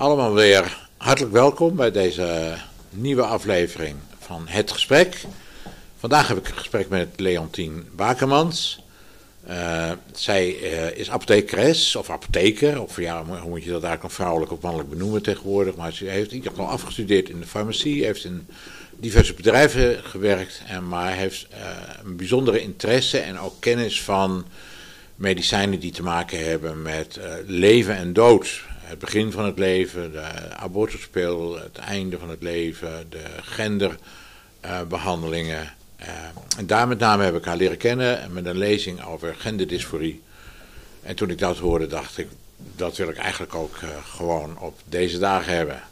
Allemaal weer hartelijk welkom bij deze nieuwe aflevering van Het Gesprek. Vandaag heb ik een gesprek met Leontien Bakermans. Uh, zij uh, is apothekeres of apotheker, of ja, hoe moet je dat eigenlijk vrouwelijk of mannelijk benoemen tegenwoordig. Maar ze heeft in ieder afgestudeerd in de farmacie, heeft in diverse bedrijven gewerkt, en, maar heeft uh, een bijzondere interesse en ook kennis van medicijnen die te maken hebben met leven en dood het begin van het leven, de abortuspil, het einde van het leven, de genderbehandelingen. Uh, en daar met name heb ik haar leren kennen met een lezing over genderdysforie. En toen ik dat hoorde, dacht ik, dat wil ik eigenlijk ook uh, gewoon op deze dagen hebben.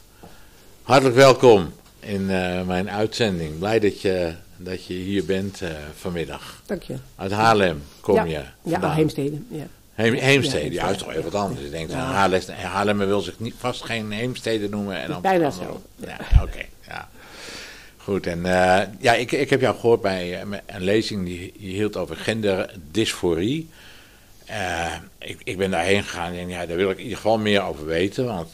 Hartelijk welkom in mijn uitzending. Blij dat je, dat je hier bent vanmiddag. Dank je. Uit Haarlem kom ja. je. Ja, Heemstede. Ja. Heem, Heemstede, ja, is toch even wat anders. Ik denk. Haarlem, Haarlem wil zich niet, vast geen Heemstede noemen. En dan Bijna zo. Ja, oké. Okay, ja. Goed, en uh, ja, ik, ik heb jou gehoord bij uh, een lezing die je hield over genderdysforie. Uh, ik, ik ben daarheen gegaan en ja, daar wil ik in ieder geval meer over weten. Want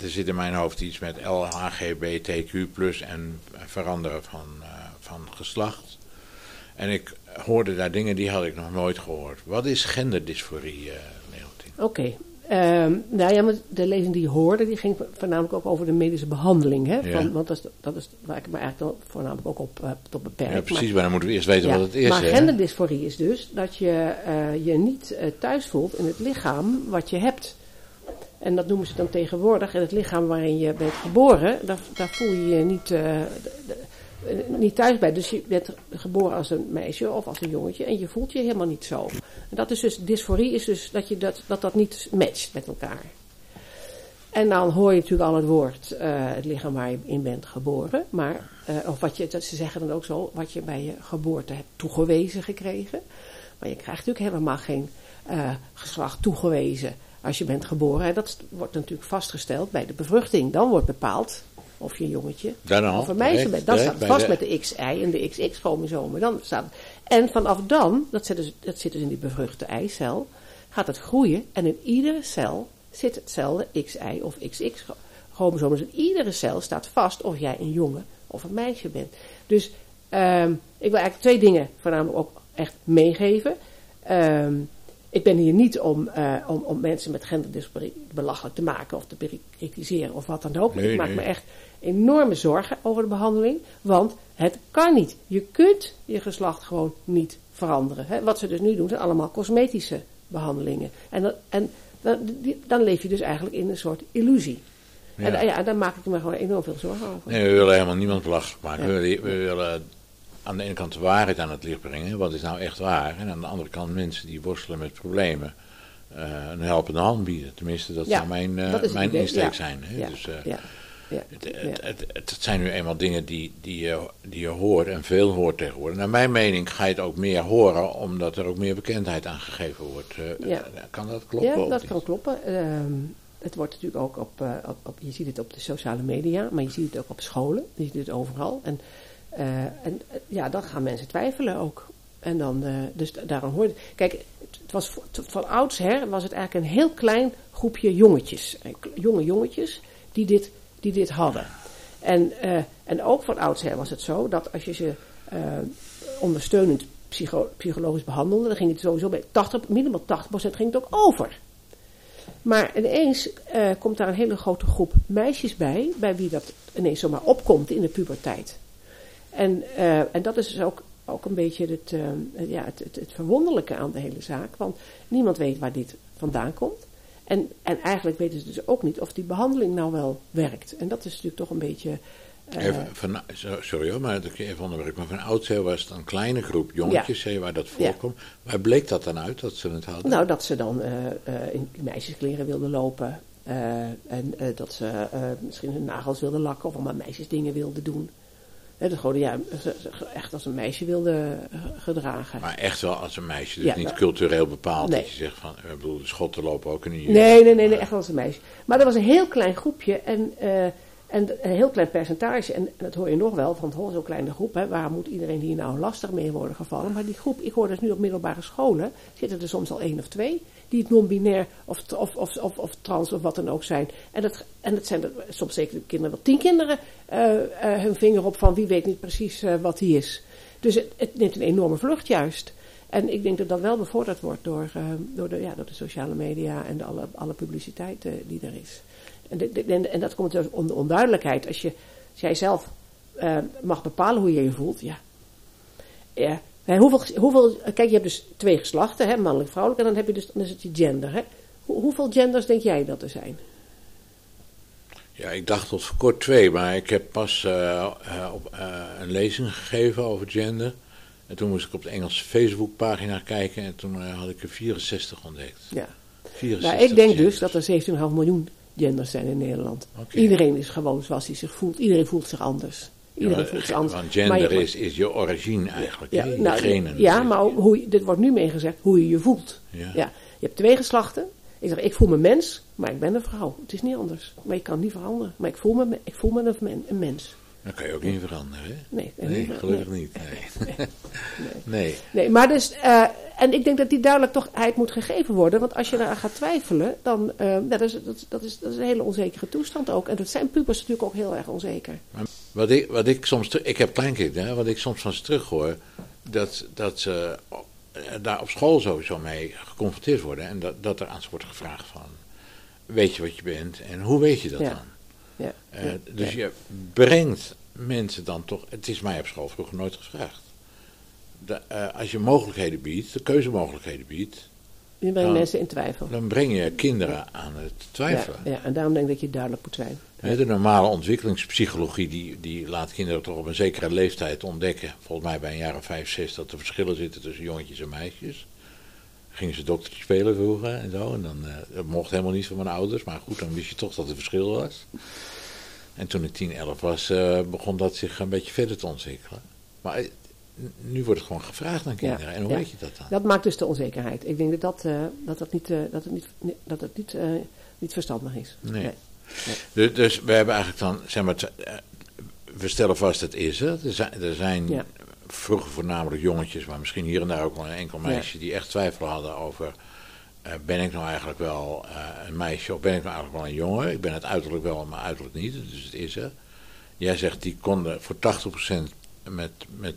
er zit in mijn hoofd iets met LHGBTQ en veranderen van, van geslacht. En ik hoorde daar dingen die had ik nog nooit gehoord. Wat is genderdysforie, uh, Leontien? Oké. Okay. Um, nou ja, maar de lezing die je hoorde, die ging voornamelijk ook over de medische behandeling. Hè? Ja. Van, want dat is, dat is waar ik me eigenlijk voornamelijk ook op, uh, beperk. Ja, precies, maar, maar, dan moeten we eerst weten ja, wat het is. Maar hè? genderdysforie is dus dat je uh, je niet thuis voelt in het lichaam wat je hebt. En dat noemen ze dan tegenwoordig, in het lichaam waarin je bent geboren, daar, daar voel je je niet... niet thuis bij. Dus je bent geboren als een meisje of als een jongetje en je voelt je helemaal niet zo. En dat is dus, dysforie is dus dat je dat, dat, dat niet matcht met elkaar. En dan hoor je natuurlijk al het woord, uh, het lichaam waar je in bent geboren. Maar, uh, of wat je, dat ze zeggen dan ook zo, wat je bij je geboorte hebt toegewezen gekregen. Maar je krijgt natuurlijk helemaal geen geslacht toegewezen als je bent geboren. En dat wordt natuurlijk vastgesteld bij de bevruchting. Dan wordt bepaald of je een jongetje of een meisje bent. Dan staat het vast de... met de XY en de XX-chromosomen. Dan staat En vanaf dan, dat zit, dus, dat zit dus in die bevruchte eicel, gaat het groeien. En in iedere cel zit hetzelfde XY of XX-chromosoom. Dus in iedere cel staat vast of jij een jongen of een meisje bent. Dus um, ik wil eigenlijk twee dingen voornamelijk ook echt meegeven. Um, ik ben hier niet om, uh, om, om mensen met genderdysforie belachelijk te maken of te bekritiseren of wat dan ook. Nee, ik maak me echt enorme zorgen over de behandeling, want het kan niet. Je kunt je geslacht gewoon niet veranderen. Hè? Wat ze dus nu doen zijn allemaal cosmetische behandelingen. En, dan, en dan, die, dan leef je dus eigenlijk in een soort illusie. Ja. En ja, daar maak ik me gewoon enorm veel zorgen over. Nee, we willen helemaal niemand belachelijk maken. Ja. We, willen, we willen aan de ene kant de waarheid aan het licht brengen, wat is nou echt waar. En aan de andere kant mensen die worstelen met problemen uh, een helpende hand bieden. Tenminste, dat ja, zou mijn, uh, dat mijn insteek ja. zijn. Hè? Ja. Dus, uh. Het, het, het, het, zijn nu eenmaal dingen die, die, je, die je hoort en veel hoort tegenwoordig. Naar mijn mening ga je het ook meer horen, omdat er ook meer bekendheid aan gegeven wordt. Ja. Kan dat kloppen? Ja, dat kan kloppen. Um, het wordt natuurlijk ook op, op, op, je ziet het op de sociale media, maar je ziet het ook op scholen. Je ziet het overal. En uh, en uh, ja, dan gaan mensen twijfelen ook. En dan, uh, dus daarom hoorde. Kijk, het was van oudsher was het eigenlijk een heel klein groepje jongetjes, jonge jongetjes, die dit, die dit hadden. En, en ook van oudsher was het zo dat als je ze ondersteunend psycho, psychologisch behandelde, dan ging het sowieso bij 80, minimaal 80% ging het ook over. Maar ineens komt daar een hele grote groep meisjes bij, bij wie dat ineens zomaar opkomt in de puberteit. En, uh, en dat is dus ook, ook een beetje het, uh, ja, het, het, het, verwonderlijke aan de hele zaak. Want niemand weet waar dit vandaan komt. En, en eigenlijk weten ze dus ook niet of die behandeling nou wel werkt. En dat is natuurlijk toch een beetje. Uh, even van, sorry hoor, maar dat even onderwerp. Maar van oudsher was het een kleine groep jongetjes ja. waar dat voorkomt. Ja. Waar bleek dat dan uit dat ze het hadden? Nou, dat ze dan in meisjeskleren wilden lopen. en dat ze misschien hun nagels wilden lakken of allemaal meisjesdingen wilden doen. He, dat gewoon, ja, echt als een meisje wilde gedragen. Maar echt wel als een meisje, dus ja, niet cultureel bepaald. Nee. Dat je zegt van, ik bedoel, de schotten lopen ook in Nee, nee, nee, nee, echt als een meisje. Maar dat was een heel klein groepje en, uh, en een heel klein percentage. En, en dat hoor je nog wel, van het zo'n kleine groep. Hè, waar moet iedereen hier nou lastig mee worden gevallen? Maar die groep, ik hoor dus nu op middelbare scholen, zitten er soms al één of twee. Die non-binair of, of, of, of, of trans of wat dan ook zijn. En dat, en dat zijn er soms zeker de kinderen wel tien kinderen uh, uh, hun vinger op van wie weet niet precies uh, wat hij is. Dus het, het, neemt een enorme vlucht juist. En ik denk dat dat wel bevorderd wordt door, door, de, ja, door de sociale media en de alle, alle publiciteit die er is. En, en, dat komt dus om de onduidelijkheid. Als, je, als jij zelf mag bepalen hoe je je voelt, ja. ja hoeveel, hoeveel, kijk, je hebt dus twee geslachten, hè, mannelijk en vrouwelijk, en dan heb je dus, dan is het je gender. Hè. hoeveel genders denk jij dat er zijn? Ja, ik dacht tot voor kort twee, maar ik heb pas uh, op, uh, een lezing gegeven over gender. En toen moest ik op de Engelse Facebookpagina kijken en toen had ik er 64 ontdekt. Ja. 64 nou, ik denk genders. dus dat er 17,5 miljoen genders zijn in Nederland. Okay. Iedereen is gewoon zoals hij zich voelt. Iedereen voelt zich anders. Iedereen anders. Want gender je, is, is je origine eigenlijk. Ja, nou, genen, ja maar hoe, dit wordt nu meegezegd hoe je je voelt. Ja. ja. Je hebt twee geslachten. Ik zeg, ik voel me mens, maar ik ben een vrouw. Het is niet anders. Maar je kan niet veranderen. Maar ik voel me, ik voel me een, een mens. Dat kan je ook niet veranderen, hè? Nee, nee gelukkig niet. Nee. nee. nee. nee. maar dus, uh, en ik denk dat die duidelijkheid moet gegeven worden. Want als je daar gaat twijfelen, dan uh, dat, is, dat, dat, is, dat is een hele onzekere toestand ook. En dat zijn pubers natuurlijk ook heel erg onzeker. Maar wat ik, wat ik soms, ik heb kleinkinderen, wat ik soms van ze terug hoor, dat, dat ze daar op school sowieso mee geconfronteerd worden. En dat, dat er aan ze wordt gevraagd van, weet je wat je bent en hoe weet je dat ja. dan? Ja. Uh, dus je brengt mensen dan toch, het is mij op school vroeger nooit gevraagd. De, uh, als je mogelijkheden biedt, de keuzemogelijkheden biedt. Je brengt mensen in twijfel. Dan breng je kinderen aan het twijfelen. Ja, ja, en daarom denk ik dat je duidelijk moet zijn. De normale ontwikkelingspsychologie die, die laat kinderen toch op een zekere leeftijd ontdekken. Volgens mij bij een jaar of vijf, zes, dat er verschillen zitten tussen jongetjes en meisjes. Gingen ze doktertje spelen vroeger en zo. En dan, uh, dat mocht helemaal niet van mijn ouders. Maar goed, dan wist je toch dat er verschil was. En toen ik 10, 11 was, uh, begon dat zich een beetje verder te ontwikkelen. Maar uh, nu wordt het gewoon gevraagd aan kinderen. Ja, en hoe ja. weet je dat dan? Dat maakt dus de onzekerheid. Ik denk dat dat, dat, dat, niet, dat het niet, dat het niet, niet verstandig is. Nee. nee. Dus, dus, we hebben eigenlijk dan, zeg maar, we stellen vast het is er. Er zijn, er zijn ja. vroeger voornamelijk jongetjes, maar misschien hier en daar ook wel een enkel meisje, die echt twijfel hadden over. Uh, ben ik nou eigenlijk wel uh, een meisje of ben ik nou eigenlijk wel een jongen? Ik ben het uiterlijk wel, maar uiterlijk niet, dus het is er. Jij zegt die konden voor 80% met, met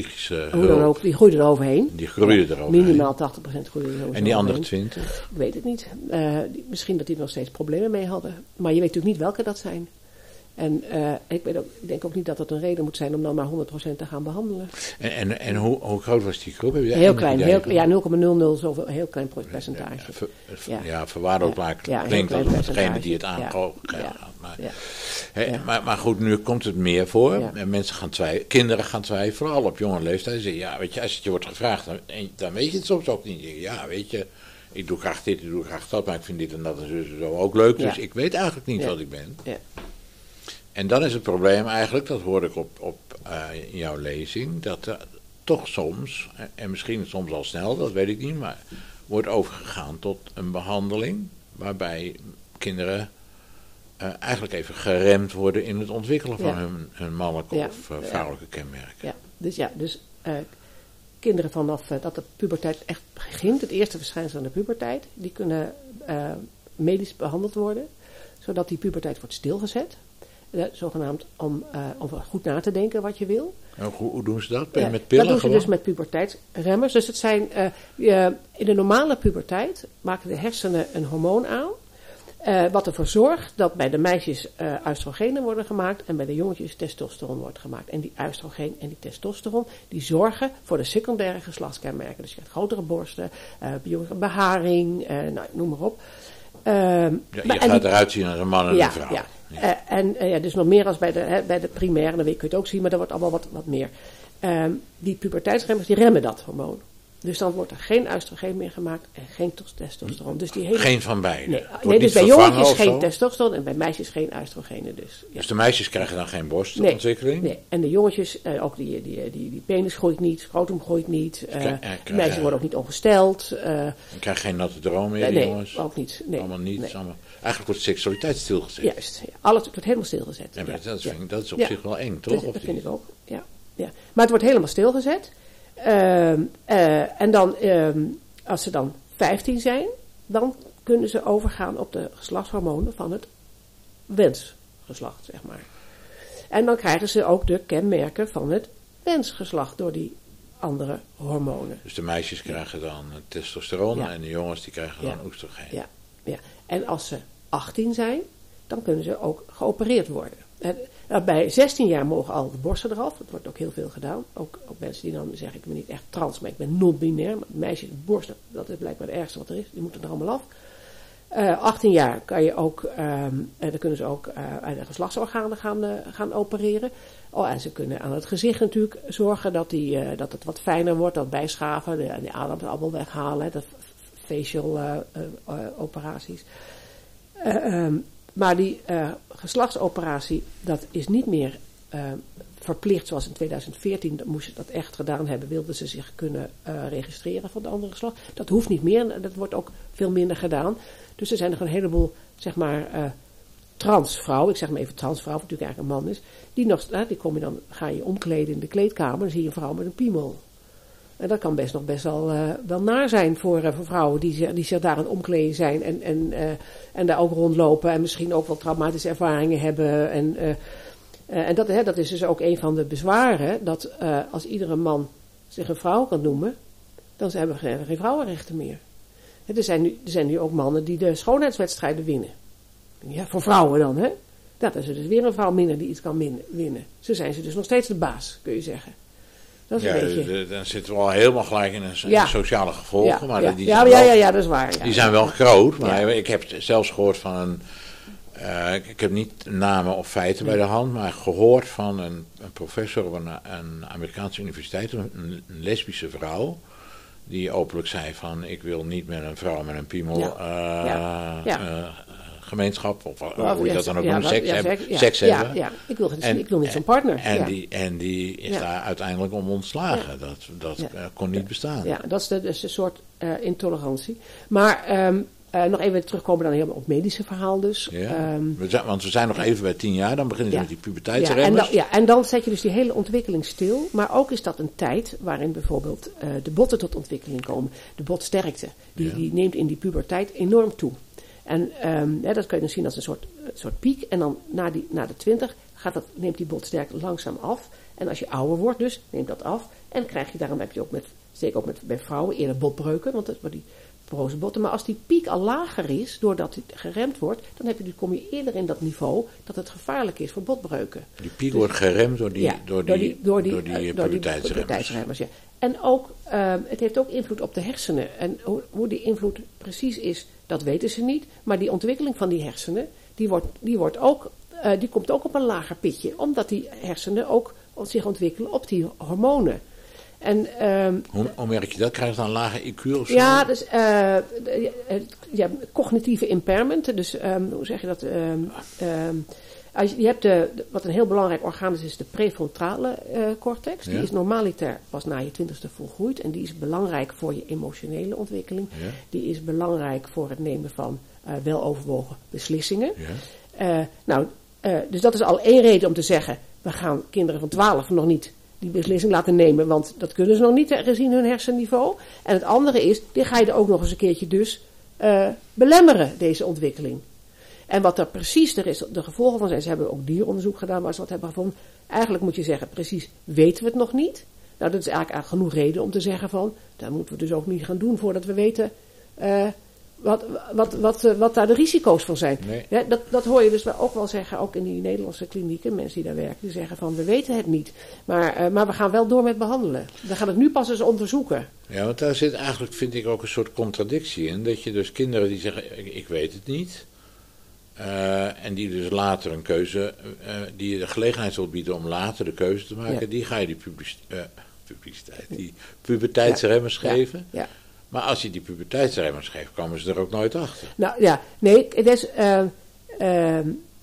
psychische Hoe dan ook, die groeiden eroverheen. Die groeiden ja, eroverheen. Minimaal 80% groeiden eroverheen. En die andere 20? Ik weet het niet. Uh, misschien dat die nog steeds problemen mee hadden. Maar je weet natuurlijk niet welke dat zijn. En uh, ik, ook, ik denk ook niet dat dat een reden moet zijn om dan maar 100% te gaan behandelen. En, en, en hoe, hoe, groot was die groep? heel klein, heel, ja, 0,00 zoveel, heel klein percentage. Ja, ver, ja. ja verwaarloosbaar ja, klinkt als degene die het aankomen ja. Maar, he, maar, maar, goed, nu komt het meer voor. En mensen gaan twijfelen, kinderen gaan twijfelen, vooral op jonge leeftijd. Zeggen, ja, weet je, als het je wordt gevraagd, dan, dan weet je het soms ook niet. Ja, weet je, ik doe graag dit, ik doe graag dat, maar ik vind dit en dat en zo ook leuk. Dus ik weet eigenlijk niet wat ik ben. En dan is het probleem eigenlijk, dat hoorde ik op, op uh, in jouw lezing, dat er toch soms, en misschien soms al snel, dat weet ik niet, maar wordt overgegaan tot een behandeling waarbij kinderen uh, eigenlijk even geremd worden in het ontwikkelen van ja. hun, hun mannelijke ja. of uh, vrouwelijke kenmerken. Ja, dus ja, dus kinderen vanaf dat de puberteit echt begint, het eerste verschijnsel van de puberteit, die kunnen medisch behandeld worden, zodat die puberteit wordt stilgezet zogenaamd om, uh, om goed na te denken wat je wil. En hoe, hoe doen ze dat? met pillen Dat doen ze dus met puberteitsremmers. Dus het zijn, uh, in de normale puberteit maken de hersenen een hormoon aan. wat ervoor zorgt dat bij de meisjes oestrogenen worden gemaakt en bij de jongetjes testosteron wordt gemaakt. En die oestrogeen en die testosteron die zorgen voor de secundaire geslachtskenmerken. Dus je krijgt grotere borsten, beharing, nou, noem maar op. Ehm, ja, je maar, gaat die, eruit zien als een man en ja, een vrouw. Ja. Uh, en uh, ja, dus nog meer als bij de, hè, bij de primaire, dan kun je het ook zien, maar dat wordt allemaal wat, wat meer. Um, die puberteitsremmers, die remmen dat hormoon. Dus dan wordt er geen oestrogeen meer gemaakt en geen testosteron. Dus die hele... Geen van beide? Nee, nee dus bij jongetjes geen testosteron en bij meisjes geen oestrogenen. Dus, ja. dus de meisjes krijgen dan geen borstontwikkeling? Nee, nee. en de jongetjes, uh, ook die, die, die, die penis groeit niet, scrotum groeit niet. Uh, de meisjes worden ook niet ongesteld. Uh, je krijgt geen natte droom meer, nee, die jongens? ook niet. Nee, allemaal niet. Nee. Allemaal, eigenlijk wordt seksualiteit stilgezet. Juist, ja. alles wordt helemaal stilgezet. Ja, maar dat, vind, dat is op zich wel eng, toch? Dat, dat vind ik ook, ja. ja. Maar het wordt helemaal stilgezet. Uh, uh, en dan, uh, als ze dan 15 zijn, dan kunnen ze overgaan op de geslachtshormonen van het wensgeslacht, zeg maar. En dan krijgen ze ook de kenmerken van het wensgeslacht door die andere hormonen. Dus de meisjes krijgen dan testosteron Ja. en de jongens die krijgen Ja. dan oestrogeen. Ja, ja. En als ze 18 zijn, dan kunnen ze ook geopereerd worden. En, bij 16 jaar mogen al de borsten eraf. Dat wordt ook heel veel gedaan. Ook, ook mensen die dan zeggen, ik ben niet echt trans, maar ik ben non-binair. Meisjes, borsten, dat is blijkbaar het ergste wat er is. Die moeten er allemaal af. Eh 18 jaar kan je ook, ehm, eh, dan kunnen ze ook eh, aan de geslachtsorganen gaan, eh, gaan opereren. Oh, en ze kunnen aan het gezicht natuurlijk zorgen dat, die, eh, dat het wat fijner wordt, dat bijschaven, de, de adem allemaal weghalen, de f- facial eh, eh, eh, operaties. Eh, ehm, maar die eh, geslachtsoperatie, dat is niet meer eh, verplicht zoals in 2014. Dat moest je dat echt gedaan hebben, wilden ze zich kunnen registreren van de andere geslacht. Dat hoeft niet meer, dat wordt ook veel minder gedaan. Dus er zijn nog een heleboel, zeg maar, transvrouwen, ik zeg maar even transvrouw, wat natuurlijk eigenlijk een man is, die nog, die kom je dan, ga je omkleden in de kleedkamer, dan zie je een vrouw met een piemel. En dat kan best nog best wel, eh, wel naar zijn voor, eh, voor vrouwen die, zich- die zich daar aan omkleden zijn en, en, eh, en daar ook rondlopen en misschien ook wel traumatische ervaringen hebben. En, en dat, hè, dat is dus ook een van de bezwaren, dat als iedere man zich een vrouw kan noemen, dan hebben we geen, vrouwenrechten meer. Hè, Er zijn, nu, er zijn nu ook mannen die de schoonheidswedstrijden winnen. Ja, voor vrouwen dan, hè? Dat is dus weer een vrouw minder die iets kan winnen. Zo zijn ze dus nog steeds de baas, kun je zeggen. Dat is Ja, een beetje... de- dan zitten we al helemaal gelijk in een Ja. sociale gevolgen. ja, maar ja, die, ja, ja, wel, ja, ja, dat is waar. Die zijn wel groot. Maar ik heb zelfs gehoord van een. eh, ik ik heb niet namen of feiten bij de hand, maar gehoord van een, een professor op een, een Amerikaanse universiteit, een, een lesbische vrouw, die openlijk zei van ik wil niet met een vrouw met een piemel Ja. eh, Ja. Ja. Eh, gemeenschap, of Of- hoe je dat dan ook ja, noemt, seks, ja, hebben, seks, ja, seks ja, hebben. Ja, ik wil, geen- En- ik wil niet zo'n partner. En, ja. die, en die is Ja. daar uiteindelijk om ontslagen. Dat, dat Ja. eh, kon niet bestaan. Ja, dat is de, dus een soort eh, intolerantie. Maar ehm, eh, nog even terugkomen dan helemaal op het medische verhaal dus. Ja. Ehm, we zijn, want we zijn nog even bij tien jaar, dan beginnen ze Ja. met die ja, en puberteitsremmers. dan, ja, en dan zet je dus die hele ontwikkeling stil. Maar ook is dat een tijd waarin bijvoorbeeld eh, de botten tot ontwikkeling komen. De botsterkte, die, Ja. die neemt in die puberteit enorm toe. En ehm, hè, dat kun je dan zien als een soort, soort piek. En dan na, die, na de 20 gaat dat, neemt die botsterkte langzaam af. En als je ouder wordt dus, neemt dat af. En krijg je, daarom heb je ook met, zeker ook met, bij vrouwen, eerder botbreuken. Want dat wordt die porose botten. Maar als die piek al lager is, doordat het geremd wordt, dan heb je, dan kom je eerder in dat niveau dat het gevaarlijk is voor botbreuken. Die piek wordt geremd door die, Ja, door die, door die, eh, door die puberteitsremmers, ja. En ook, ehm, het heeft ook invloed op de hersenen. En hoe, hoe die invloed precies is, dat weten ze niet. Maar die ontwikkeling van die hersenen, die, wordt, die, wordt ook, eh, die komt ook op een lager pitje. Omdat die hersenen ook zich ontwikkelen op die hormonen. En ehm, Hoe, hoe merk je dat? Krijg je dan een lage IQ of zo? ja, dus eh, ja, cognitieve impairment. Dus ehm, hoe zeg je dat? Ehm, als je, je hebt de, wat een heel belangrijk orgaan is, is de prefrontale eh, cortex. Die Ja. is normaliter pas na je twintigste volgroeid. En die is belangrijk voor je emotionele ontwikkeling. Ja. Die is belangrijk voor het nemen van eh, weloverwogen beslissingen. Ja. Eh, nou, dus dat is al één reden om te zeggen: we gaan kinderen van 12 nog niet die beslissing laten nemen, want dat kunnen ze nog niet gezien hun hersenniveau. En het andere is: die ga je er ook nog eens een keertje dus belemmeren, deze ontwikkeling. En wat er precies de, res- de gevolgen van zijn, ze hebben ook dieronderzoek gedaan waar ze wat hebben gevonden. Eigenlijk moet je zeggen: precies weten we het nog niet. Nou, dat is eigenlijk, eigenlijk genoeg reden om te zeggen van, dat moeten we dus ook niet gaan doen voordat we weten eh, wat, wat, wat, eh, wat daar de risico's van zijn. Nee. Ja, dat, dat hoor je dus ook wel zeggen, ook in die Nederlandse klinieken, mensen die daar werken, die zeggen van we weten het niet. Maar, eh, maar we gaan wel door met behandelen. We gaan het nu pas eens onderzoeken. Ja, want daar zit eigenlijk, vind ik, ook een soort contradictie in. Dat je dus kinderen die zeggen, ik, ik weet het niet. Eh, en die dus later een keuze, eh, die je de gelegenheid zult bieden om later de keuze te maken. Ja. Die ga je die eh, publiciteit, die puberteitsremmers Ja, geven. Ja. Maar als je die puberteitsremmers geeft, komen ze er ook nooit achter. Nou ja, nee, het is.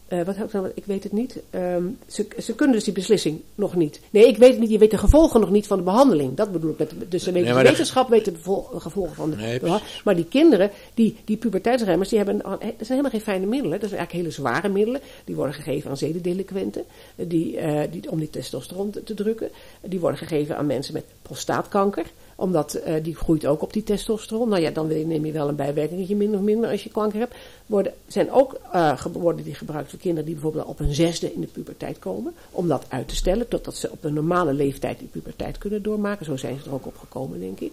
Eh, wat heb ik? Ik weet het niet. Ehm, ze, ze kunnen dus die beslissing nog niet. Nee, ik weet het niet. Je weet de gevolgen nog niet van de behandeling. Dat bedoel ik met. de- Dus ze weten Nee, de wetenschap weet de gevolgen van de. Nee, behandeling. maar die kinderen, die, die puberteitsremmers, die hebben. Dat zijn helemaal geen fijne middelen. Dat zijn eigenlijk hele zware middelen. Die worden gegeven aan zedendelinquenten. Die, eh, die, om die testosteron te, te drukken. Die worden gegeven aan mensen met prostaatkanker. Omdat eh, die groeit ook op die testosteron. Nou ja, dan neem je wel een bijwerkingetje minder of minder als je kanker hebt. Worden, zijn ook uh, die gebruikt voor kinderen die bijvoorbeeld op een zesde in de puberteit komen. Om dat uit te stellen, totdat ze op een normale leeftijd die puberteit kunnen doormaken. Zo zijn ze er ook op gekomen, denk ik.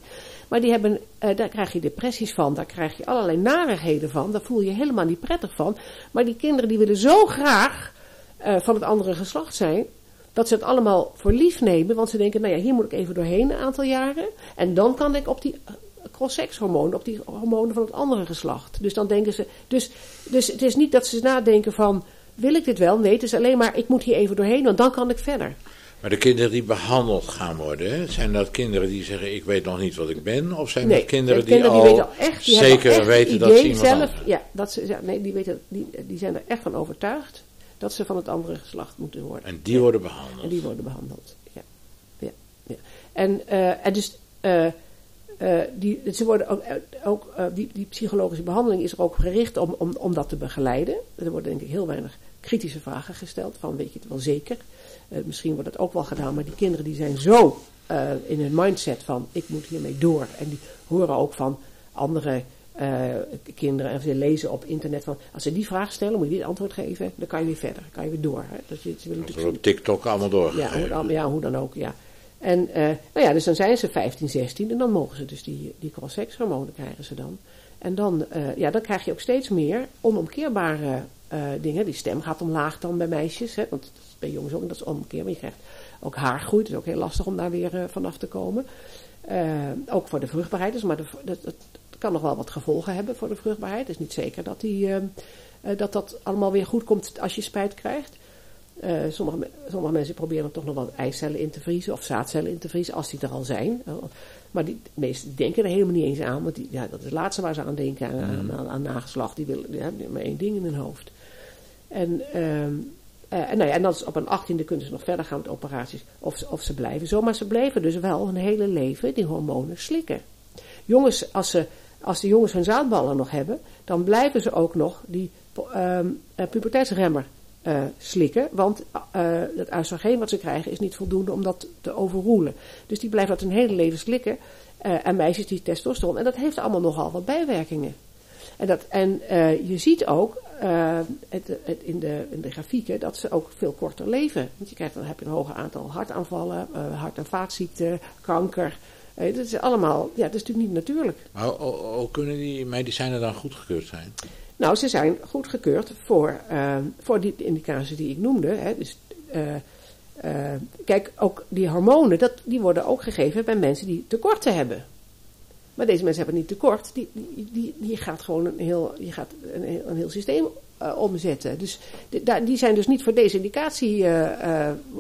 Maar die hebben, uh, daar krijg je depressies van, daar krijg je allerlei narigheden van. Daar voel je helemaal niet prettig van. Maar die kinderen die willen zo graag van het andere geslacht zijn, dat ze het allemaal voor lief nemen. Want ze denken, nou ja, hier moet ik even doorheen een aantal jaren. En dan kan ik op die eh, cross-sex hormonen, op die hormonen van het andere geslacht. Dus dan denken ze, dus, dus het is niet dat ze nadenken van, wil ik dit wel? Nee, het is alleen maar, ik moet hier even doorheen, want dan kan ik verder. Maar de kinderen die behandeld gaan worden, zijn dat kinderen die zeggen ik weet nog niet wat ik ben? Of zijn nee, dat kinderen, die, kinderen die, al weten echt, die zeker echt weten dat ze iemand zelf, Ja, dat ze, ja, nee, die, weten, die, die zijn er echt van overtuigd dat ze van het andere geslacht moeten worden. En die worden behandeld? En die worden behandeld, ja. ja, ja. En, uh, en dus... Uh, uh, die, ze worden ook, ook die, die, psychologische behandeling is er ook gericht om, om, om dat te begeleiden. Er worden denk ik heel weinig kritische vragen gesteld van weet je het wel zeker. misschien wordt het ook wel gedaan, maar die kinderen die zijn zo in hun mindset van ik moet hiermee door. En die horen ook van andere uh, kinderen en ze lezen op internet van als ze die vraag stellen, moet je dit antwoord geven, dan kan je weer verder, dan kan je weer door. Hè. Dat je, ze willen op TikTok allemaal door. Ja, hoe, ja, hoe dan ook, ja. En uh, nou ja, dus dan zijn ze 15, 16 en dan mogen ze dus die, die cross-sex hormonen krijgen ze dan. En dan, uh, ja, dan krijg je ook steeds meer onomkeerbare dingen. Die stem gaat omlaag dan bij meisjes, hè, want bij jongens ook, dat is omkeerbaar. Je krijgt ook haargroei, het is ook heel lastig om daar weer vanaf te komen. ook voor de vruchtbaarheid, dus maar de, dat, dat, kan nog wel wat gevolgen hebben voor de vruchtbaarheid. Het is niet zeker dat, die, uh, dat dat allemaal weer goed komt als je spijt krijgt. Uh, sommige, sommige mensen proberen toch nog wat eicellen in te vriezen of zaadcellen in te vriezen als die er al zijn. Maar die, de meesten denken er helemaal niet eens aan, want die, ja, dat is het laatste waar ze aan denken, aan, aan, aan nageslacht. Die willen die hebben maar één ding in hun hoofd. En, uh, en, nou ja, en dan op een achttiende kunnen ze nog verder gaan met operaties of, of ze blijven zo. Maar ze blijven dus wel hun hele leven die hormonen slikken. Jongens, als ze als de jongens hun zaadballen nog hebben, dan blijven ze ook nog die uh, puberteitsremmer uh, slikken. Want uh, het oestrogeen wat ze krijgen is niet voldoende om dat te overroelen. Dus die blijven dat hun hele leven slikken. En meisjes die testosteron. En dat heeft allemaal nogal wat bijwerkingen. En, dat, en je ziet ook het, het in, de, in de grafieken dat ze ook veel korter leven. Want je krijgt, dan heb je een hoger aantal hartaanvallen, hart- en vaatziekten, kanker. Hey, dat is allemaal, ja, dat is natuurlijk niet natuurlijk. Maar hoe kunnen die medicijnen dan goedgekeurd zijn? Nou, ze zijn goedgekeurd voor, uh, voor die indicaties die ik noemde. Hè. Dus, uh, uh, kijk, ook die hormonen, dat, die worden ook gegeven bij mensen die tekorten hebben. Maar deze mensen hebben niet tekort. Die, die, die, die gaat gewoon een heel, die gaat een, een heel systeem omzetten. Dus die, die, zijn dus niet voor deze indicatie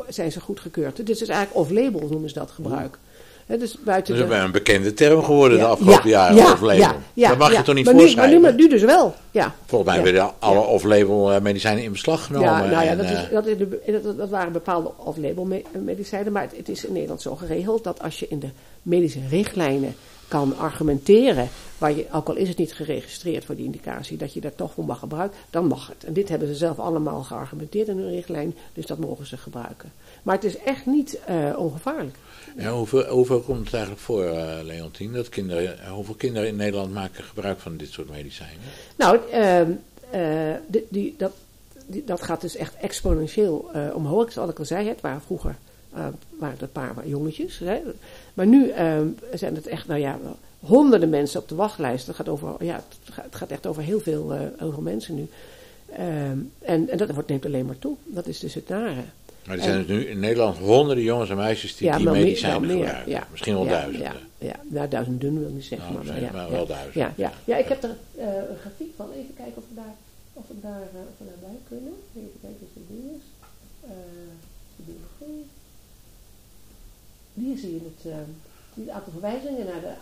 zijn ze goedgekeurd. Dus het is eigenlijk off-label noemen ze dat gebruik. He, dus buiten dat is een bekende term geworden de afgelopen jaren, ja, off-label. Ja, dat mag je toch niet maar voorschrijven? maar nu, nu dus wel, ja. Volgens mij werden alle off-label eh, medicijnen in beslag genomen. Ja, nou ja, dat, is, eh, dat, is de, dat, dat, waren bepaalde off-label medicijnen. Maar het, het is in Nederland zo geregeld dat als je in de medische richtlijnen kan argumenteren, waar je, ook al is het niet geregistreerd voor die indicatie, dat je dat toch voor mag gebruiken, dan mag het. En dit hebben ze zelf allemaal geargumenteerd in hun richtlijn, dus dat mogen ze gebruiken. Maar het is echt niet uh, ongevaarlijk. Ja, hoeveel, komt het eigenlijk voor, uh, dat kinderen, hoeveel kinderen in Nederland maken gebruik van dit soort medicijnen? Nou, uh, die, die, dat, dat gaat dus echt exponentieel omhoog. Zoals ik al zei, het waren vroeger waren een paar jongetjes. Hè. Maar nu ehm, zijn het echt, nou ja, honderden mensen op de wachtlijst. Het gaat, over, ja, het gaat echt over heel veel, heel veel mensen nu. Ehm, en, en dat wordt neemt alleen maar toe. Dat is dus het nare. Maar er zijn dus nu in Nederland honderden jongens en meisjes die die medicijnen gebruiken. Ja. Misschien wel duizenden. Ja, ja. Nou, duizenden wil ik niet zeggen. Nou, maar, maar, wel duizenden. Ja, ja. ja, ik heb er uh, een grafiek van. Even kijken of we daar, of we daar, uh, of we daarbij kunnen. Even kijken of het ding is. Uh, biologie. Hier zie je het, uh, het aantal verwijzingen naar de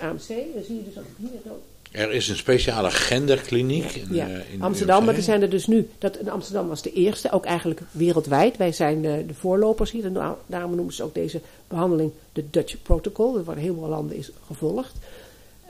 AMC. Dan zie je dus ook hier zo er is een speciale genderkliniek in, ja. uh, in Amsterdam, maar er zijn er dus nu. Dat, in Amsterdam was de eerste, ook eigenlijk wereldwijd. Wij zijn de, de voorlopers hier. En daarom noemen ze ook deze behandeling de Dutch Protocol. Er worden heel veel landen is gevolgd.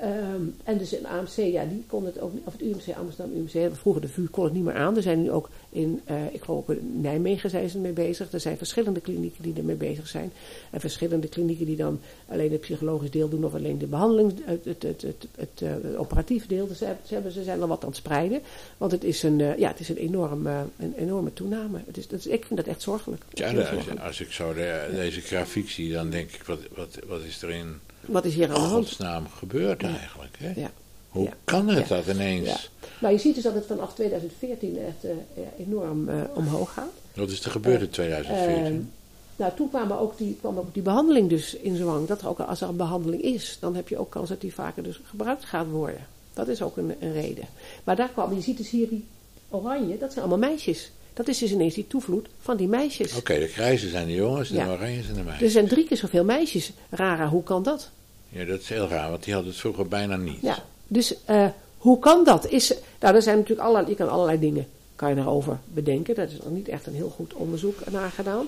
Ehm, en dus in AMC, ja, die kon het ook niet, of het UMC Amsterdam, UMC, vroeger de VU kon het niet meer aan. Er zijn nu ook in, uh, ik geloof ook in Nijmegen zijn ze mee bezig. Er zijn verschillende klinieken die ermee bezig zijn. En verschillende klinieken die dan alleen het psychologisch deel doen of alleen de behandeling, het, het, het, het, het, uh, operatief deel. Dus ze, hebben, ze zijn al wat aan het spreiden. Want het is een, uh, ja, het is een, enorm, een enorme toename. Het is, dat is, ik vind dat echt zorgelijk. Ja, als, zorgelijk. als, ik zo de, deze grafiek zie, dan denk ik, wat, wat, wat is erin wat is hier aan de hand? naam gebeurt eigenlijk? Hè? Ja. Hoe ja. kan het dat ineens? Ja. Nou, je ziet dus dat het vanaf 2014 echt uh, enorm uh, omhoog gaat. Wat is er gebeurd in 2014? nou, toen kwam ook, die, kwam ook die behandeling dus in zwang. Dat er ook als er een behandeling is, dan heb je ook kans dat die vaker dus gebruikt gaat worden. Dat is ook een, een reden. Maar daar kwam, je ziet dus hier die oranje, dat zijn allemaal meisjes. Dat is dus ineens die toevloed van die meisjes. Oké, okay, de grijze zijn de jongens, de oranje zijn de meisjes. Er zijn drie keer zoveel meisjes. Rara, hoe kan dat? Ja, dat is heel raar, want die had het vroeger bijna niet. Ja, dus uh, hoe kan dat? Is, nou, er zijn natuurlijk allerlei, je kan allerlei dingen kan je daarover bedenken. Dat is nog niet echt een heel goed onderzoek naar gedaan.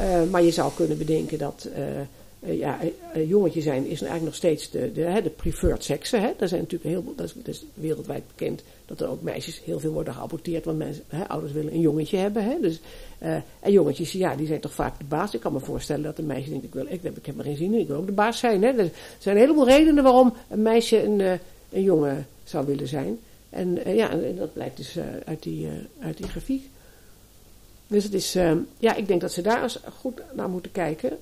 Uh, maar je zou kunnen bedenken dat uh, ja, uh, jongetje zijn is eigenlijk nog steeds de, de, hè, de preferred sekse. Hè. Zijn natuurlijk heel, dat is, dat is wereldwijd bekend dat er ook meisjes heel veel worden geaborteerd, want mensen, hè, ouders willen een jongetje hebben. Hè. Dus, en jongetjes, ja, die zijn toch vaak de baas. Ik kan me voorstellen dat een meisje denkt, ik, wil, ik, ik heb er geen zin in, ik wil ook de baas zijn. Hè. Er zijn een heleboel redenen waarom een meisje een, een jongen zou willen zijn. En ja, en dat blijkt dus uit, die, uit die grafiek. Dus het is, ja, ik denk dat ze daar eens goed naar moeten kijken.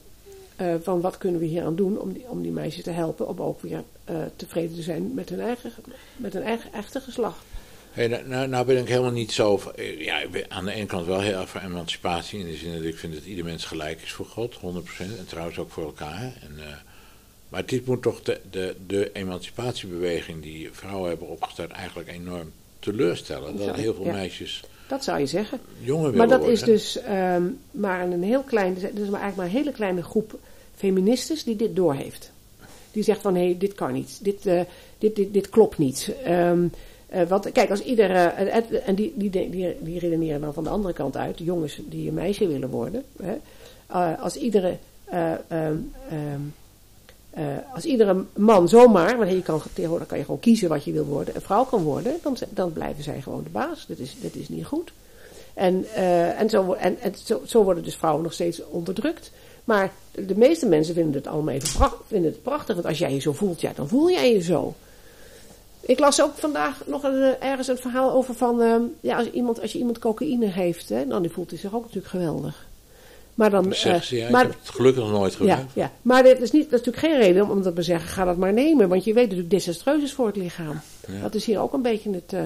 Uh, van wat kunnen we hier aan doen om die, om die meisjes te helpen om ook weer uh, tevreden te zijn met hun eigen, met hun eigen echte geslacht. Hey, nou, nou, nou ben ik helemaal niet zo. Ja, ik ben aan de ene kant wel heel erg voor emancipatie. In de zin dat ik vind dat ieder mens gelijk is voor God, 100%. En trouwens ook voor elkaar. En, uh, maar dit moet toch de, de, de emancipatiebeweging die vrouwen hebben opgestart eigenlijk enorm teleurstellen. Dat heel veel ja. meisjes. Dat zou je zeggen. Jongen maar dat worden. is dus um, maar een heel klein, dus maar eigenlijk maar een hele kleine groep feministes die dit doorheeft. Die zegt van hé, hey, dit kan niet, dit, uh, dit, dit, dit klopt niet. Um, uh, want kijk, als iedere, uh, en die, die, die, die redeneren dan van de andere kant uit, jongens die een meisje willen worden. Hè, als iedere um, uh, als iedere man zomaar, want je kan, tegenwoordig kan je gewoon kiezen wat je wil worden, een vrouw kan worden, dan, dan blijven zij gewoon de baas. Dat is, dat is niet goed. En, en, zo, en, en zo, zo, worden dus vrouwen nog steeds onderdrukt. Maar de meeste mensen vinden het allemaal even pracht, vinden het prachtig, want als jij je zo voelt, ja, dan voel jij je zo. Ik las ook vandaag nog een, uh, ergens een verhaal over van, uh, ja, als, iemand, als je iemand cocaïne geeft, hè, dan voelt hij zich ook natuurlijk geweldig. Maar dan, zeg ze, ja, maar, ik heb het gelukkig nog nooit gedaan. Ja, ja, maar dat is, niet, dat is natuurlijk geen reden om dat te zeggen, ga dat maar nemen. Want je weet natuurlijk desastreus is voor het lichaam. Ja. Dat is hier ook een beetje het, uh,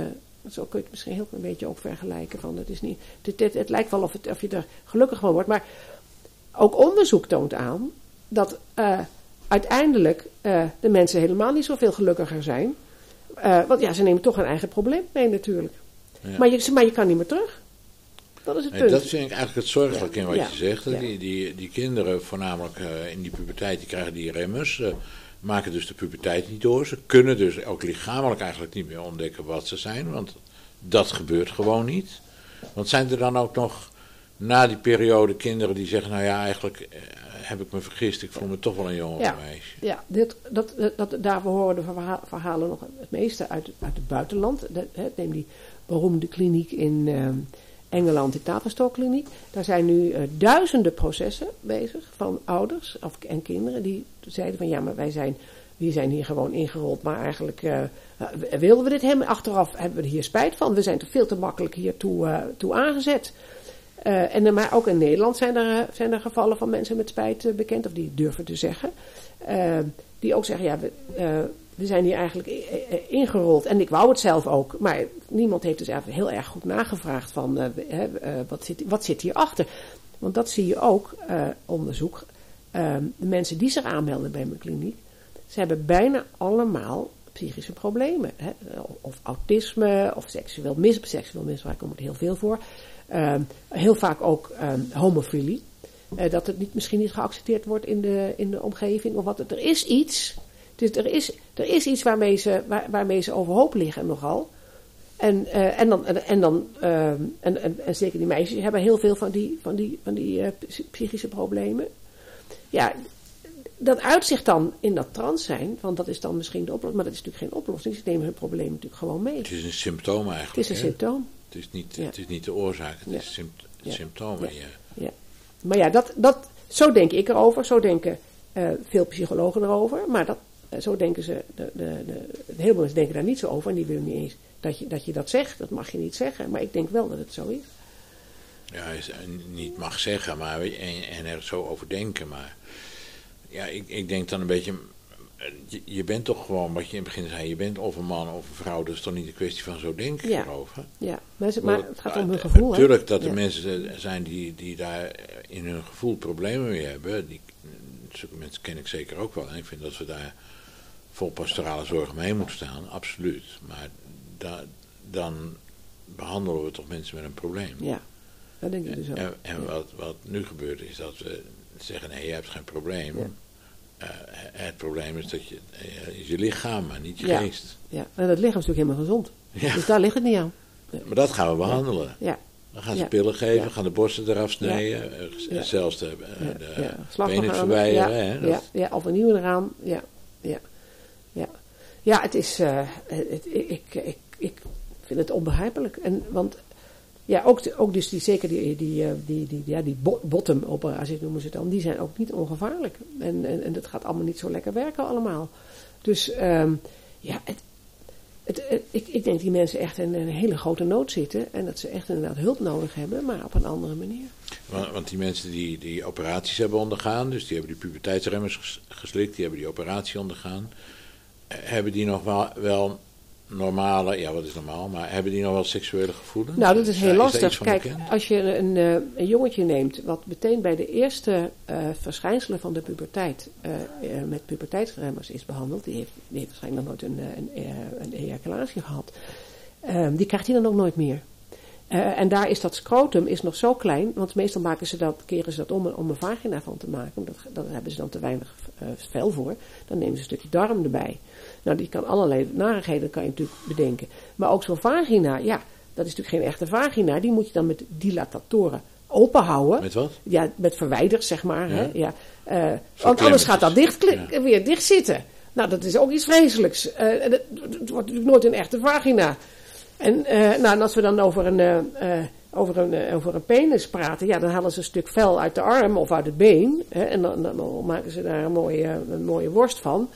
zo kun je het misschien heel een beetje ook vergelijken. Van, het, is niet, het, het, het lijkt wel of, het, of je er gelukkig van wordt. Maar ook onderzoek toont aan dat uh, uiteindelijk uh, de mensen helemaal niet zoveel gelukkiger zijn. want ja, ze nemen toch een eigen probleem mee natuurlijk. Ja. Maar, je, maar je kan niet meer terug. Dat is het punt. Nee, dat vind ik eigenlijk het zorgelijke in wat ja. je zegt. Die, die, die kinderen, voornamelijk in die puberteit, die krijgen die remmers. Maken dus de puberteit niet door. Ze kunnen dus ook lichamelijk eigenlijk niet meer ontdekken wat ze zijn. Want dat gebeurt gewoon niet. Want zijn er dan ook nog na die periode kinderen die zeggen: Nou ja, eigenlijk uh, heb ik me vergist, ik voel me toch wel een jongen ja. meisje. Ja, dit, dat, dat, dat, daarvoor horen de verhalen nog het meeste uit, uit het buitenland. He, neem die beroemde kliniek in. Uh, Engeland, die tafelstokkliniek. Daar zijn nu uh, duizenden processen bezig van ouders of, en kinderen die zeiden van ja, maar wij zijn, we zijn hier gewoon ingerold, maar eigenlijk uh, wilden we dit helemaal. Achteraf hebben we er hier spijt van. We zijn er veel te makkelijk hier toe, aangezet. en, maar ook in Nederland zijn er, zijn er gevallen van mensen met spijt bekend, of die durven te zeggen. die ook zeggen, ja, we, we zijn hier eigenlijk ingerold. En ik wou het zelf ook. Maar niemand heeft dus eigenlijk heel erg goed nagevraagd van wat, zit, wat zit. Want dat zie je ook, onderzoek. de mensen die zich aanmelden bij mijn kliniek, ze hebben bijna allemaal psychische problemen. Hè? Of autisme, of seksueel, mis, seksueel misbruik komt er heel veel voor. Heel vaak ook homofilie. dat het niet, misschien niet geaccepteerd wordt in de, in de omgeving. Of wat, er is iets dus er is, er is iets waarmee ze, waar, waarmee ze overhoop liggen nogal. En, uh, en, dan, en, en, dan, uh, en, en, en, zeker die meisjes hebben heel veel van die, van die, van die uh, psychische problemen. Ja, dat uitzicht dan in dat trans zijn, want dat is dan misschien de oplossing, maar dat is natuurlijk geen oplossing. Ze nemen hun probleem natuurlijk gewoon mee. Het is een symptoom eigenlijk. Het is een hè? symptoom. Het is niet, Ja. het is niet de oorzaak, het Ja. is sympt Ja. symptomen. Ja. Maar ja, dat, dat, zo denk ik erover, zo denken eh, veel psychologen erover, maar dat, eh, zo denken ze, de, de, de, heel veel mensen denken daar niet zo over en die willen niet eens dat je, dat je dat zegt, dat mag je niet zeggen, maar ik denk wel dat het zo is. Ja, is, eh, niet mag zeggen maar, en, en er zo over denken. Maar ja, ik, ik denk dan een beetje. Je, je bent toch gewoon, wat je in het begin zei, je bent of een man of een vrouw, dat is toch niet een kwestie van zo denken Ja. erover. Ja, maar, het gaat om hun eh, gevoel. Natuurlijk dat er mensen zijn die, die daar in hun gevoel problemen mee hebben. Die, zulke mensen ken ik zeker ook wel. En ik vind dat we daar vol pastorale zorg mee moeten staan, absoluut. Maar da, dan behandelen we toch mensen met een probleem. Ja, dat denk ik dus ook. En, en wat, wat nu gebeurt is dat we zeggen, nee, je hebt geen probleem. Eh, het probleem is dat je, eh, je lichaam, maar niet je Ja. geest. Ja, en dat lichaam is natuurlijk helemaal gezond. Ja. Dus daar ligt het niet aan. Maar dat gaan we behandelen. Ja, Dan gaan ze pillen geven, gaan de borsten eraf snijden, eh, zelfs de, de benen verwijderen. Ja, hè, dat- ja, ja, of een nieuwe eraan. Ja, ja, ja. Ja, het is, het, ik, ik, ik vind het onbegrijpelijk. En, want, ja, ook, ook dus die, zeker die, die, eh, die, die, ja, die bo- bottom operaties noemen ze dan, die zijn ook niet ongevaarlijk. En, en, en dat gaat allemaal niet zo lekker werken allemaal. Dus, ehm, ja, het, het, ik, ik denk die mensen echt in een hele grote nood zitten. En dat ze echt inderdaad hulp nodig hebben, maar op een andere manier. Want, want die mensen die, die operaties hebben ondergaan, dus die hebben die puberteitsremmers ges- geslikt, die hebben die operatie ondergaan, eh, hebben die nog wel, wel normale, ja wat is normaal, maar hebben die nog wel seksuele gevoelens? Nou, dat is heel lastig. Kijk, bekend? als je een, eh, een jongetje neemt, wat meteen bij de eerste eh, verschijnselen van de puberteit eh, met puberteitsremmers is behandeld, die heeft, die heeft waarschijnlijk nog nooit een, een, een ejaculatie gehad, ehm, die krijgt hij dan ook nooit meer. En daar is dat scrotum is nog zo klein, want meestal maken ze dat, keren ze dat om, om een vagina van te maken. Dat, daar hebben ze dan te weinig vel voor. Dan nemen ze een stukje darm erbij. Nou, die kan allerlei narigheden kan je natuurlijk bedenken. Maar ook zo'n vagina, ja, dat is natuurlijk geen echte vagina. Die moet je dan met dilatatoren open houden. Met wat? Ja, met verwijders, zeg maar. Ja. Hè? Ja. Eh, want anders gaat dat dicht, Ja. weer dicht zitten. Nou, dat is ook iets vreselijks. Eh, en het, wordt natuurlijk nooit een echte vagina. En, eh, nou, en als we dan over een, eh, eh, over, een, eh, over een penis praten, ja, dan halen ze een stuk vel uit de arm of uit het been. Hè, en dan, dan maken ze daar een mooie, een mooie worst van.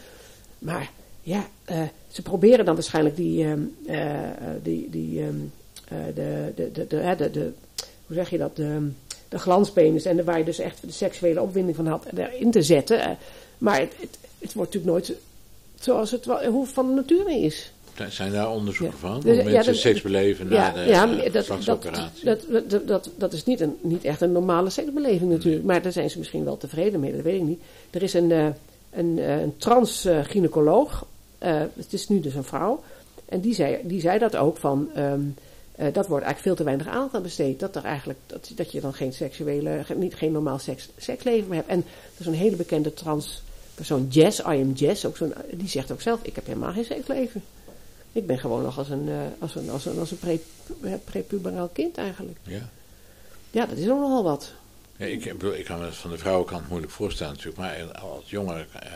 Maar ja, eh, ze proberen dan waarschijnlijk die, ehm, eh, die, die ehm, eh, de, de, de, de, de, de, hoe zeg je dat, de, de glanspenis en de, waar je dus echt de seksuele opwinding van had, erin te zetten. Maar het, het, het wordt natuurlijk nooit zoals het wel, hoe van nature is. Zijn daar onderzoeken Ja. van? Dus, Hoe ja, mensen dat- seks beleven na Ja, de ja dat, dat, dat, dat, dat, dat is niet, een, niet echt een normale seksbeleving natuurlijk. Maar daar zijn ze misschien wel tevreden mee, dat weet ik niet. Er is een, een, een trans-gynaecoloog, eh, het is nu dus een vrouw, en die zei, die zei dat ook van... ehm, eh, dat wordt eigenlijk veel te weinig aandacht aan besteed. Dat, er eigenlijk, dat, dat je dan geen seksuele, niet, geen normaal seks, seksleven meer hebt. En er is een hele bekende trans persoon, Jess, I am Jess, ook zo'n, die zegt ook zelf, ik heb helemaal geen seksleven. Ik ben gewoon nog als een, eh, als een, als een, als een pre, prepuberaal kind eigenlijk. Ja. Ja, dat is ook nogal wat. Ja, ik, bedoel, ik kan me van de vrouwenkant moeilijk voorstellen natuurlijk, maar als jongen, eh,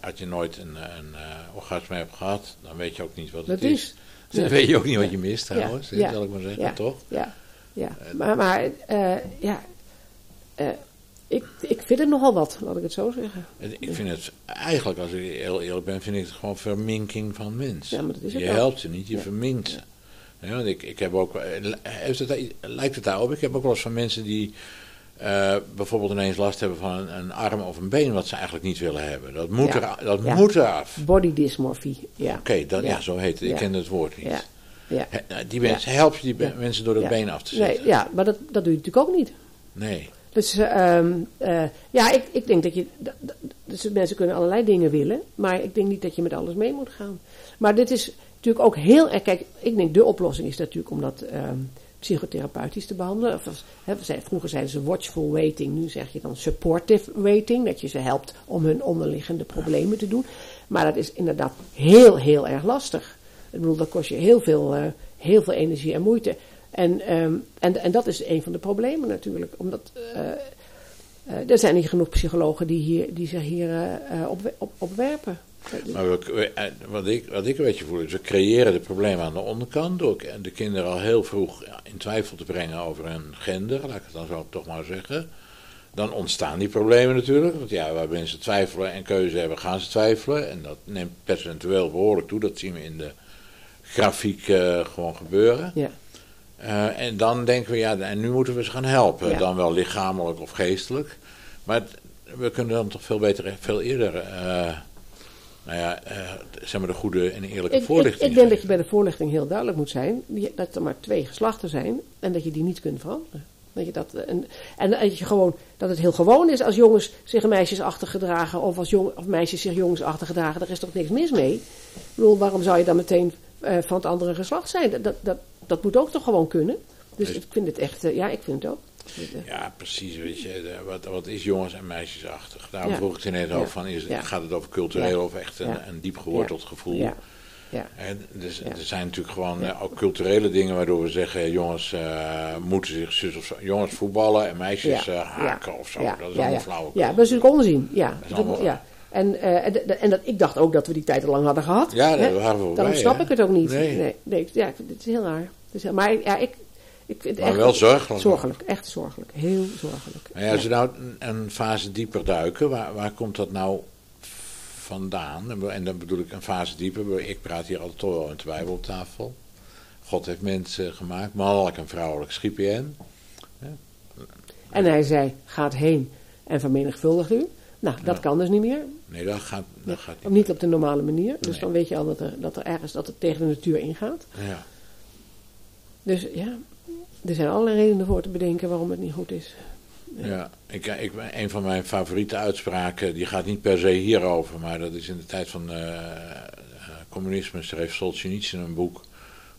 als je nooit een, een eh, orgasme hebt gehad, dan weet je ook niet wat het Dat is. is. Dan weet je ook niet wat je mist trouwens, ja, zal ik maar zeggen, ja. toch? Ja, ja. Maar, maar eh, ja, eh, ik, ik vind het nogal wat, laat ik het zo zeggen. En Ik vind het eigenlijk, als ik heel eerlijk ben, vind ik het gewoon verminking van mensen. Ja, maar dat is het je helpt ze niet, je verminkt ze. Ja, want ik, ik heb ook, eh, heeft het, daar- lijkt het daarop? Ik heb ook wel eens van mensen die eh, bijvoorbeeld ineens last hebben van een, een arm of een been wat ze eigenlijk niet willen hebben. Dat moet, Ja. er, dat Ja. moet eraf. Body dysmorphie, ja. Oké, dan ja. Ja. zo heet het. Ik ken het woord niet. Ja, nou, Die mensen, help je die mensen door dat been af te Nee, zetten? ja, maar dat, dat doe je natuurlijk ook niet. Nee. Dus eh, ehm, eh, ja, ik, ik denk dat je. dat- Dus mensen kunnen allerlei dingen willen, maar ik denk niet dat je met alles mee moet gaan. Maar dit is natuurlijk ook heel erg. Kijk, ik denk de oplossing is natuurlijk om dat ehm, psychotherapeutisch te behandelen. Of, vroeger zeiden ze watchful waiting, nu zeg je dan supportive waiting, dat je ze helpt om hun onderliggende problemen te doen. Maar dat is inderdaad heel, heel erg lastig. Ik bedoel, dat kost je heel veel, eh, heel veel energie en moeite. En, ehm, en, en dat is een van de problemen natuurlijk. Omdat, eh, eh, er zijn niet genoeg psychologen die, hier, die zich hier op, op, op werpen. Maar we, we- eh, wat, ik, wat ik een beetje voel is, we creëren de problemen aan de onderkant door de kinderen al heel vroeg in twijfel te brengen over hun gender, laat ik het dan zo toch maar zeggen. Dan ontstaan die problemen natuurlijk, want ja, waar mensen twijfelen en keuze hebben, gaan ze twijfelen. En dat neemt percentueel behoorlijk toe, dat zien we in de grafiek eh, gewoon gebeuren. Ja. Eh, en dan denken we, ja, en nu moeten we ze gaan helpen. Ja. Dan wel lichamelijk of geestelijk. Maar het- we kunnen dan toch veel beter, veel eerder, nou ja, eh, zeg maar de goede en eerlijke Ik, ik, voorlichting ik denk dat je bij de voorlichting heel duidelijk moet zijn dat er maar twee geslachten zijn en dat je die niet kunt veranderen. Dat je dat, en, en dat, je gewoon, dat het heel gewoon is als jongens zich meisjesachtig gedragen of als jong, of meisjes zich jongensachtig gedragen. Daar is toch niks mis mee? Ik bedoel, waarom zou je dan meteen eh, van het andere geslacht zijn? Dat, dat, dat, dat moet ook toch gewoon kunnen? Dus Dus- ik vind het echt, eh, ja, ik vind het ook. Ja, precies. Weet je, wat, wat is jongens- en meisjesachtig? Daarom vroeg ik je net ook van, is, gaat het over cultureel of echt een, een diep geworteld gevoel? Ja, ja, En dus, Ja. er zijn natuurlijk gewoon eh, ook culturele dingen waardoor we zeggen, jongens eh, moeten zich zus of zo, jongens voetballen en meisjes eh, haken of zo. Dat is allemaal ja. flauw. Ja, dat is natuurlijk onzin. Ja, is dat- allemaal- ja. En, en, dat, ik dacht ook dat we die tijd al lang hadden gehad. Ja, hè. waren we Daarom snap ik het ook niet. Nee. Nee, nee, ja, het is heel raar. Het is heel- maar ja, ik, ik vind Maar echt wel zorgelijk. zorgelijk. Echt zorgelijk. Heel zorgelijk. Maar ja, als we nou een, fase dieper duiken, waar, waar komt dat nou vandaan? En, dan bedoel ik een fase dieper. Ik praat hier altijd toch wel in de Bijbel op tafel. God heeft mensen gemaakt, mannelijk en vrouwelijk schiep hen. En hij zei, gaat heen en vermenigvuldigt u. Nou, dat Ja. kan dus niet meer. Nee, dat gaat, dat gaat Of niet. niet op de normale manier. Dus Nee. dan weet je al dat er, dat er ergens dat het tegen de natuur ingaat. Ja. Dus ja, er zijn allerlei redenen voor te bedenken waarom het niet goed is. Ja, ik, ik, een van mijn favoriete uitspraken, die gaat niet per se hierover, maar dat is in de tijd van eh, communisme schreef Solzhenitsyn een boek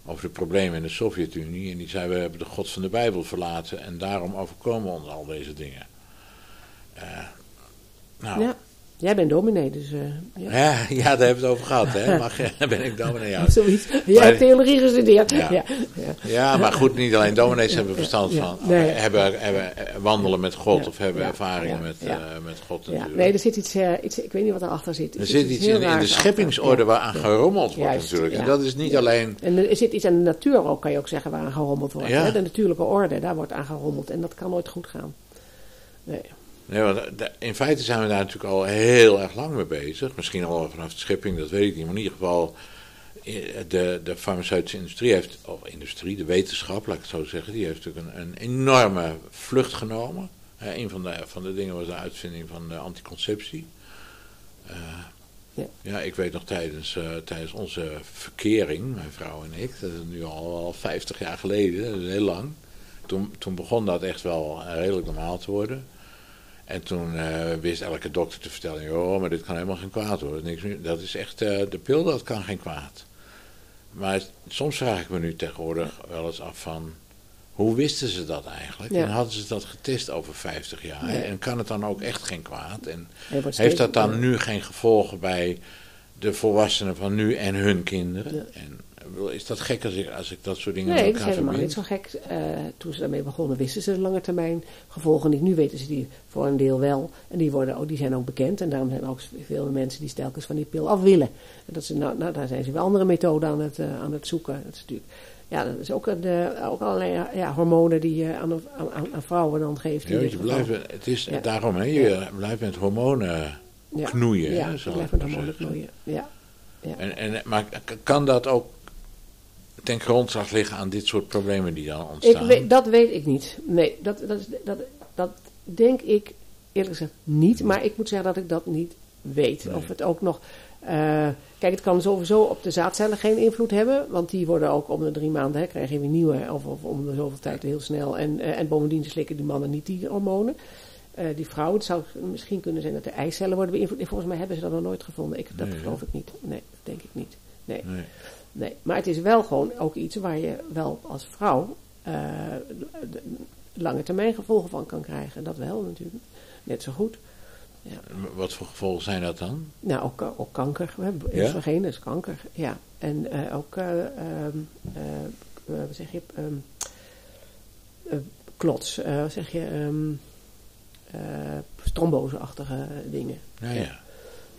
over de problemen in de Sovjet-Unie. En die zei, we hebben de God van de Bijbel verlaten en daarom overkomen ons al deze dingen. Eh, nou, ja. Jij bent dominee, dus eh, ja. Ja, daar hebben we het over gehad, hè? Mag, ben ik dominee? Ja. Zoiets. Jij hebt theologie gestudeerd. Ja. Ja. Ja. maar goed, niet alleen dominees hebben verstand van, nee. hebben, hebben, eh, wandelen met God of hebben ervaringen met, eh, met God Ja, natuurlijk. nee, er zit iets, eh, iets, ik weet niet wat erachter zit. Er zit iets in, in de scheppingsorde achter. waaraan gerommeld wordt Juist, natuurlijk. En dat is niet alleen... En er zit iets aan de natuur ook, kan je ook zeggen, waaraan gerommeld wordt. Ja. Hè? De natuurlijke orde, daar wordt aan gerommeld. En dat kan nooit goed gaan. Nee. Nee, want de- in feite zijn we daar natuurlijk al heel erg lang mee bezig. Misschien al vanaf de schepping, dat weet ik niet. Maar in ieder geval, eh, de, de farmaceutische industrie heeft... Of industrie, de wetenschap, laat ik het zo zeggen... Die heeft natuurlijk een, een enorme vlucht genomen. Eh, een van de, van de dingen was de uitvinding van de anticonceptie. Eh, Ja. ja, ik weet nog tijdens, eh, tijdens onze verkering, mijn vrouw en ik... Dat is nu al, al 50 jaar geleden, dat is heel lang... Toen, toen begon dat echt wel eh, redelijk normaal te worden. En toen eh, wist elke dokter te vertellen: joh, maar dit kan helemaal geen kwaad worden. Niks meer. Dat is echt, eh, de pil dat kan geen kwaad. Maar soms vraag ik me nu tegenwoordig wel eens af van. Hoe wisten ze dat eigenlijk? Ja. En hadden ze dat getest over 50 jaar? En kan het dan ook echt geen kwaad? En heeft dat dan nu geen gevolgen bij de volwassenen van nu en hun kinderen? Ja. En is dat gek als ik, als ik dat soort dingen Nee, met dat is elkaar helemaal niet zo gek. Eh, toen ze daarmee begonnen, wisten ze de lange termijn gevolgen niet. Nu weten ze die voor een deel wel. En die, worden ook, die zijn ook bekend. En daarom zijn er ook veel mensen die stelkens van die pil af willen. En dat ze, nou, nou, daar zijn ze wel andere methoden aan het, eh, aan het zoeken. Dat is natuurlijk, ja, dat is ook, de, ook allerlei ja, hormonen die je aan, aan, aan- vrouwen dan geeft. Ja, je blijft, het is Ja. daarom, hè, je blijft met hormonen knoeien. Ja, hè, je zal blijft ik met hormonen knoeien. Ja. Ja. En, en, maar kan dat ook ten grondslag liggen aan dit soort problemen die dan Ik ontstaan? weet, dat weet ik niet. Nee, dat, dat, dat, dat denk ik eerlijk gezegd niet. Maar ik moet zeggen dat ik dat niet weet. Nee. Of het ook nog. eh, kijk, het kan sowieso op de zaadcellen geen invloed hebben. Want die worden ook om de drie maanden, hè, krijg je weer nieuwe. Of, of om de zoveel tijd heel snel. En, eh, en bovendien slikken die mannen niet die hormonen. Eh, die vrouwen, het zou misschien kunnen zijn dat de eicellen worden beïnvloed. En Volgens mij hebben ze dat nog nooit gevonden. Ik, dat Nee, geloof ik niet. Nee, dat denk ik niet. Nee. Nee. Nee, maar het is wel gewoon ook iets waar je wel als vrouw eh, de- lange termijn gevolgen van kan krijgen. Dat wel natuurlijk. Net zo goed. Wat voor gevolgen zijn dat dan? Nou, ook, ook kanker. hè. Ja? Oestrogeen is kanker. Ja. En eh, ook, eh, ehm, eh, eh, wat zeg je, ehm, eh, klots. wat zeg je, ehm, uh, tromboseachtige dingen. Ja, ja.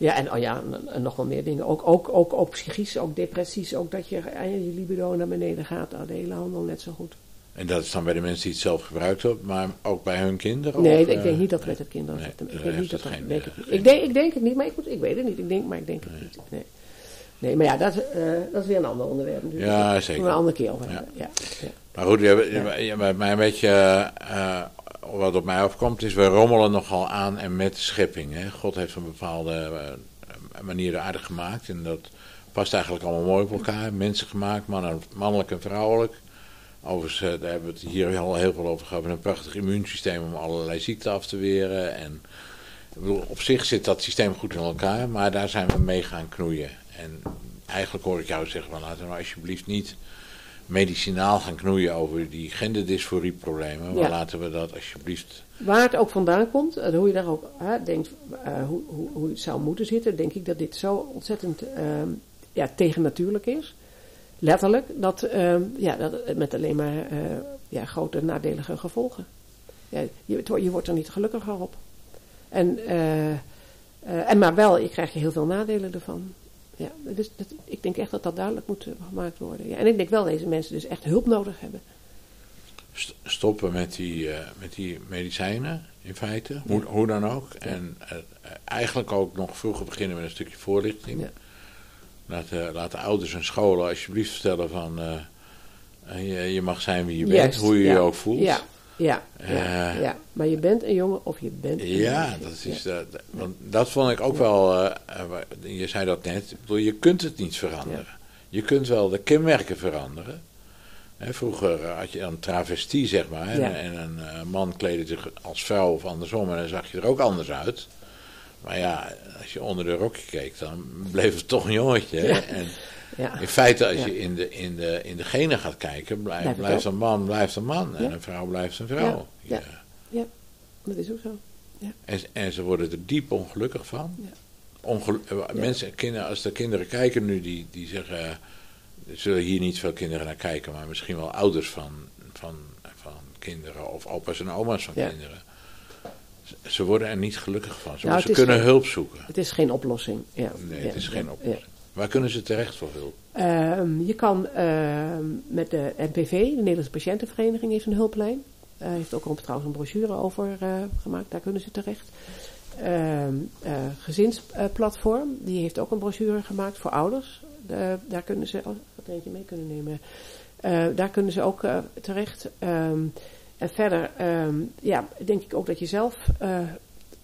Ja, en, oh ja, en, nog wel meer dingen. Ook, ook, ook, ook psychisch, ook depressies. Ook dat je, je libido naar beneden gaat. Oh, de hele handel net zo goed. En dat is dan bij de mensen die het zelf gebruikt maar ook bij hun kinderen? Nee, of, ik denk niet dat met het kinderen nee, Ik weet niet dat dat, denk ik, ik, denk, ik denk het niet, maar ik, moet, ik weet het niet. Ik denk, maar ik denk het niet. Nee. Nee, maar ja, dat, uh, dat is weer een ander onderwerp. Dus ja, zeker. we een andere keer over ja. ja. Maar goed, je, je, bij mij een beetje, uh, wat op mij afkomt, is we rommelen nogal aan en met de schepping. Hè. God heeft een bepaalde uh, manier aardig gemaakt en dat past eigenlijk allemaal mooi op elkaar. Mensen gemaakt, man, mannelijk en vrouwelijk. Overigens, uh, daar hebben we het hier al heel veel over gehad. Een prachtig immuunsysteem om allerlei ziekten af te weren. En op zich zit dat systeem goed in elkaar, maar daar zijn we mee gaan knoeien. En eigenlijk hoor ik jou zeggen, van, laten we alsjeblieft niet medicinaal gaan knoeien over die genderdysforie-problemen. Maar laten we dat alsjeblieft. Waar het ook vandaan komt, uh, hoe je daar ook hè, denkt, uh, hoe, hoe, hoe het zou moeten zitten, denk ik dat dit zo ontzettend uh, ja, tegennatuurlijk is. Letterlijk, dat, ehm, ja, dat met alleen maar eh, ja, grote nadelige gevolgen. Ja, je, je wordt er niet gelukkiger op. En, en maar wel, je krijgt je heel veel nadelen ervan ja dus dat, ik denk echt dat dat duidelijk moet eh, gemaakt worden. Ja. En ik denk wel dat deze mensen dus echt hulp nodig hebben. Stoppen met die, uh, met die medicijnen, in feite, hoe, hoe dan ook. En uh, eigenlijk ook nog vroeger beginnen met een stukje voorlichting. Laat de ouders en scholen alsjeblieft vertellen van... je, je, mag zijn wie je bent, hoe je je ook voelt. Ja, ja, ja, ja, maar je bent een jongen of je bent een Ja, dat is, ja. want dat vond ik ook wel, uh, je zei dat net, je kunt het niet veranderen. Je kunt wel de kenmerken veranderen. vroeger had je een travestie, zeg maar, en, een uh, man kleedde zich als vrouw of andersom en dan zag je er ook anders uit. Maar ja, als je onder de rokje keek, dan bleef het toch een jongetje. En, ja. In feite, als je in de, in, de, in de genen gaat kijken, blijft, blijft een man blijft een man en een vrouw blijft een vrouw. Ja, ja. dat is ook zo. Ja. En, en ze worden er diep ongelukkig van. Ongelu eh, mensen, kinderen, als de kinderen kijken nu, die, die zeggen, er zullen hier niet veel kinderen naar kijken, maar misschien wel ouders van, van, van kinderen of opa's en oma's van kinderen. Ze worden er niet gelukkig van. Ze, nou, ze kunnen hulp zoeken. Het is geen oplossing. Ja. Nee, het is geen oplossing. Waar kunnen ze terecht voor hulp? Uh, je kan uh, met de NPV, de Nederlandse Patiëntenvereniging, heeft een hulplijn. Uh, heeft ook al trouwens een brochure over eh, gemaakt, daar kunnen ze terecht. Ehm, gezinsplatform, die heeft ook een brochure gemaakt voor ouders. daar kunnen ze, oh, wat eentje mee kunnen nemen. daar kunnen ze ook terecht. Ehm, en verder, ja, denk ik ook dat je zelf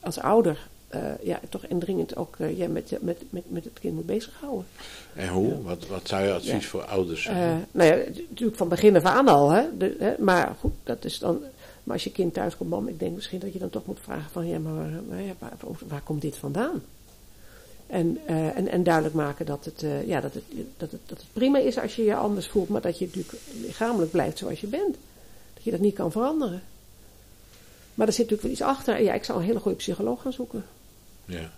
als ouder uh, ja, toch indringend ook uh, ja, met, met, met, met het kind moet bezighouden. En hoe? Wat, wat zou je advies voor ouders zijn? Nou ja, natuurlijk van begin af aan al. Hè, de, hè, maar goed, dat is dan... Maar als je kind thuis komt, mam, ik denk misschien dat je dan toch moet vragen van... Ja, maar waar, waar, waar komt dit vandaan? En, en, en duidelijk maken dat het, ja, dat, het, dat, het, dat het prima is als je je anders voelt... maar dat je natuurlijk lichamelijk blijft zoals je bent. Je dat niet kan veranderen. Maar er zit natuurlijk wel iets achter. Ja, ik zou een hele goede psycholoog gaan zoeken. Ja.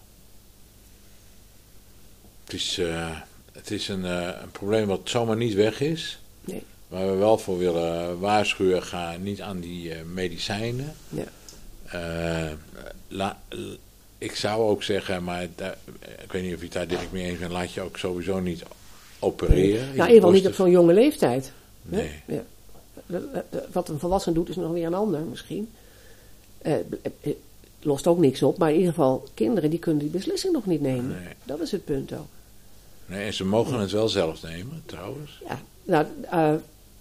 Het is, uh, het is een, uh, een probleem wat zomaar niet weg is. Nee. Waar we wel voor willen waarschuwen, ga niet aan die uh, medicijnen. Ja. La, ik zou ook zeggen, maar daar, ik weet niet of je het daar direct mee eens bent, laat je ook sowieso niet opereren. Nou, in ieder geval niet op zo'n jonge leeftijd. Nee. Ja. Wat een volwassen doet is nog weer een ander misschien lost ook niks op, maar in ieder geval, kinderen die kunnen die beslissing nog niet nemen. Nee. Dat is het punt ook. Nee, en ze mogen het wel zelf nemen, trouwens. Ja, nou, uh,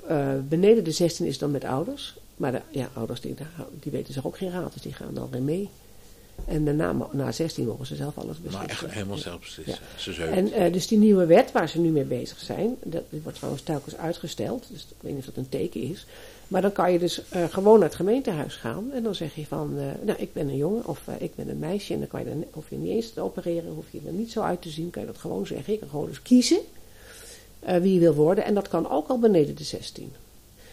uh, beneden de 16 is dan met ouders. Maar de, ja, ouders die, die weten zich ook geen raad, dus die gaan dan weer mee. En daarna, na 16 mogen ze zelf alles beslissen. Maar echt helemaal zelf beslissen. Ja. en uh, dus die nieuwe wet waar ze nu mee bezig zijn, dat, die wordt trouwens telkens uitgesteld, dus ik weet niet of dat een teken is. Maar dan kan je dus uh, gewoon naar het gemeentehuis gaan en dan zeg je van, uh, nou ik ben een jongen of ik ben een meisje en dan kan je dan, hoef je niet eens te opereren, hoef je er niet zo uit te zien, kan je dat gewoon zeggen. Je kan gewoon dus kiezen wie je wil worden en dat kan ook al beneden de 16.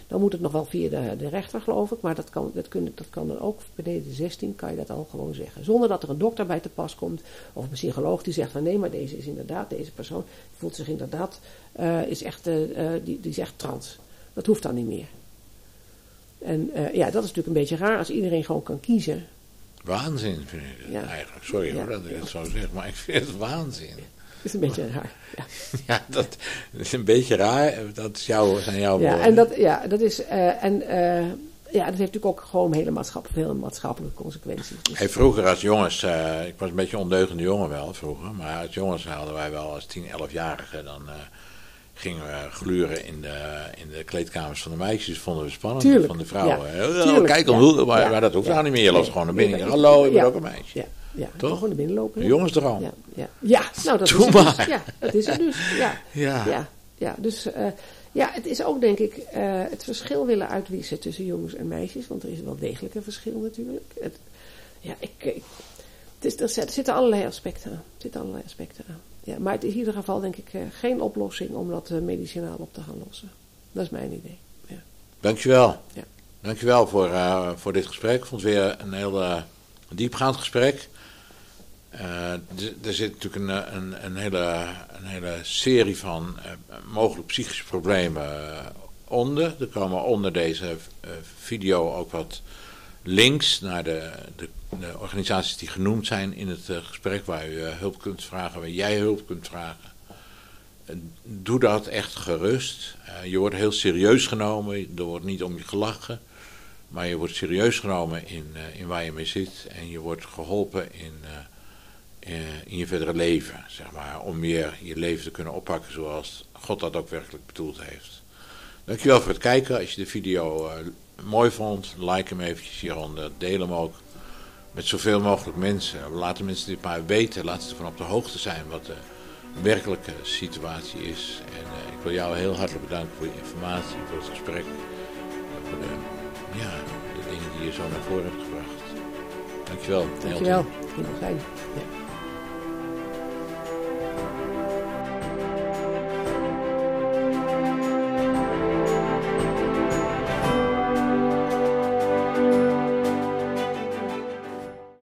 Dan moet het nog wel via de, de rechter, geloof ik. Maar dat kan, dat, kun, dat kan dan ook beneden de 16, kan je dat al gewoon zeggen. Zonder dat er een dokter bij te pas komt. Of een psycholoog die zegt van nee, maar deze is inderdaad, deze persoon voelt zich inderdaad, uh, is echt, uh, die, die is echt trans. Dat hoeft dan niet meer. En uh, ja, dat is natuurlijk een beetje raar als iedereen gewoon kan kiezen. Waanzin vind ik het Ja. eigenlijk. Sorry Ja. hoor dat ik het zo zeg, maar ik vind het waanzin. Dat is een beetje raar. Ja, Ja, dat is een beetje raar. Dat is jouw, zijn jouw ja woorden. en dat, ja, dat is. eh, en eh, ja, dat heeft natuurlijk ook gewoon hele maatschappelijk, veel maatschappelijke consequenties. Dus, Hey, vroeger als jongens, eh, ik was een beetje een ondeugende jongen wel vroeger, maar als jongens hadden wij wel als 10, 11-jarigen, dan gingen we gluren in de, in de kleedkamers van de meisjes, vonden we spannend, Tuurlijk, van de vrouwen. ja. Tuurlijk, kijk, ja, hoe, maar, ja, maar dat hoeft nou niet meer, je loopt gewoon naar binnen. Hallo, ik ben ook een meisje. Ja, Toch? gewoon naar binnen lopen. Hè? jongensdroom. Ja, ja. ja, nou dat Doe is het dus. maar. Ja, dat is het dus. Ja, Ja. ja, ja. Dus eh, ja, het is ook denk ik eh, het verschil willen uitwissen tussen jongens en meisjes. Want er is wel degelijk een verschil natuurlijk. Het, ja, ik, ik, het is, er, zit- er zitten allerlei aspecten aan. Er zitten allerlei aspecten aan. Ja, maar het is in ieder geval denk ik eh, geen oplossing om dat medicinaal op te gaan lossen. Dat is mijn idee. Ja. Dankjewel. Ja. Dankjewel voor, voor dit gesprek. Ik vond het weer een heel eh, diepgaand gesprek. Eh, er zit natuurlijk een, een, een, hele, een hele serie van eh, mogelijk psychische problemen eh, onder. Er komen onder deze eh, video ook wat links naar de, de, de organisaties die genoemd zijn in het eh, gesprek waar u eh, hulp kunt vragen, waar jij hulp kunt vragen. Eh, Doe dat echt gerust. Eh, je wordt heel serieus genomen. Er wordt niet om je gelachen. Maar je wordt serieus genomen in, eh, in waar je mee zit. En je wordt geholpen in, eh, eh, in je verdere leven. Zeg maar, om weer je leven te kunnen oppakken zoals God dat ook werkelijk bedoeld heeft. Dankjewel voor het kijken. Als je de video mooi vond, like hem eventjes hieronder. Deel hem ook met zoveel mogelijk mensen. Laten mensen dit maar weten. Laten ze ervan op de hoogte zijn wat de werkelijke situatie is. En ik wil jou heel hartelijk bedanken voor je informatie, voor het gesprek. de, ja, de dingen die je zo naar voren hebt gebracht. Dankjewel. Dankjewel. Heel fijn.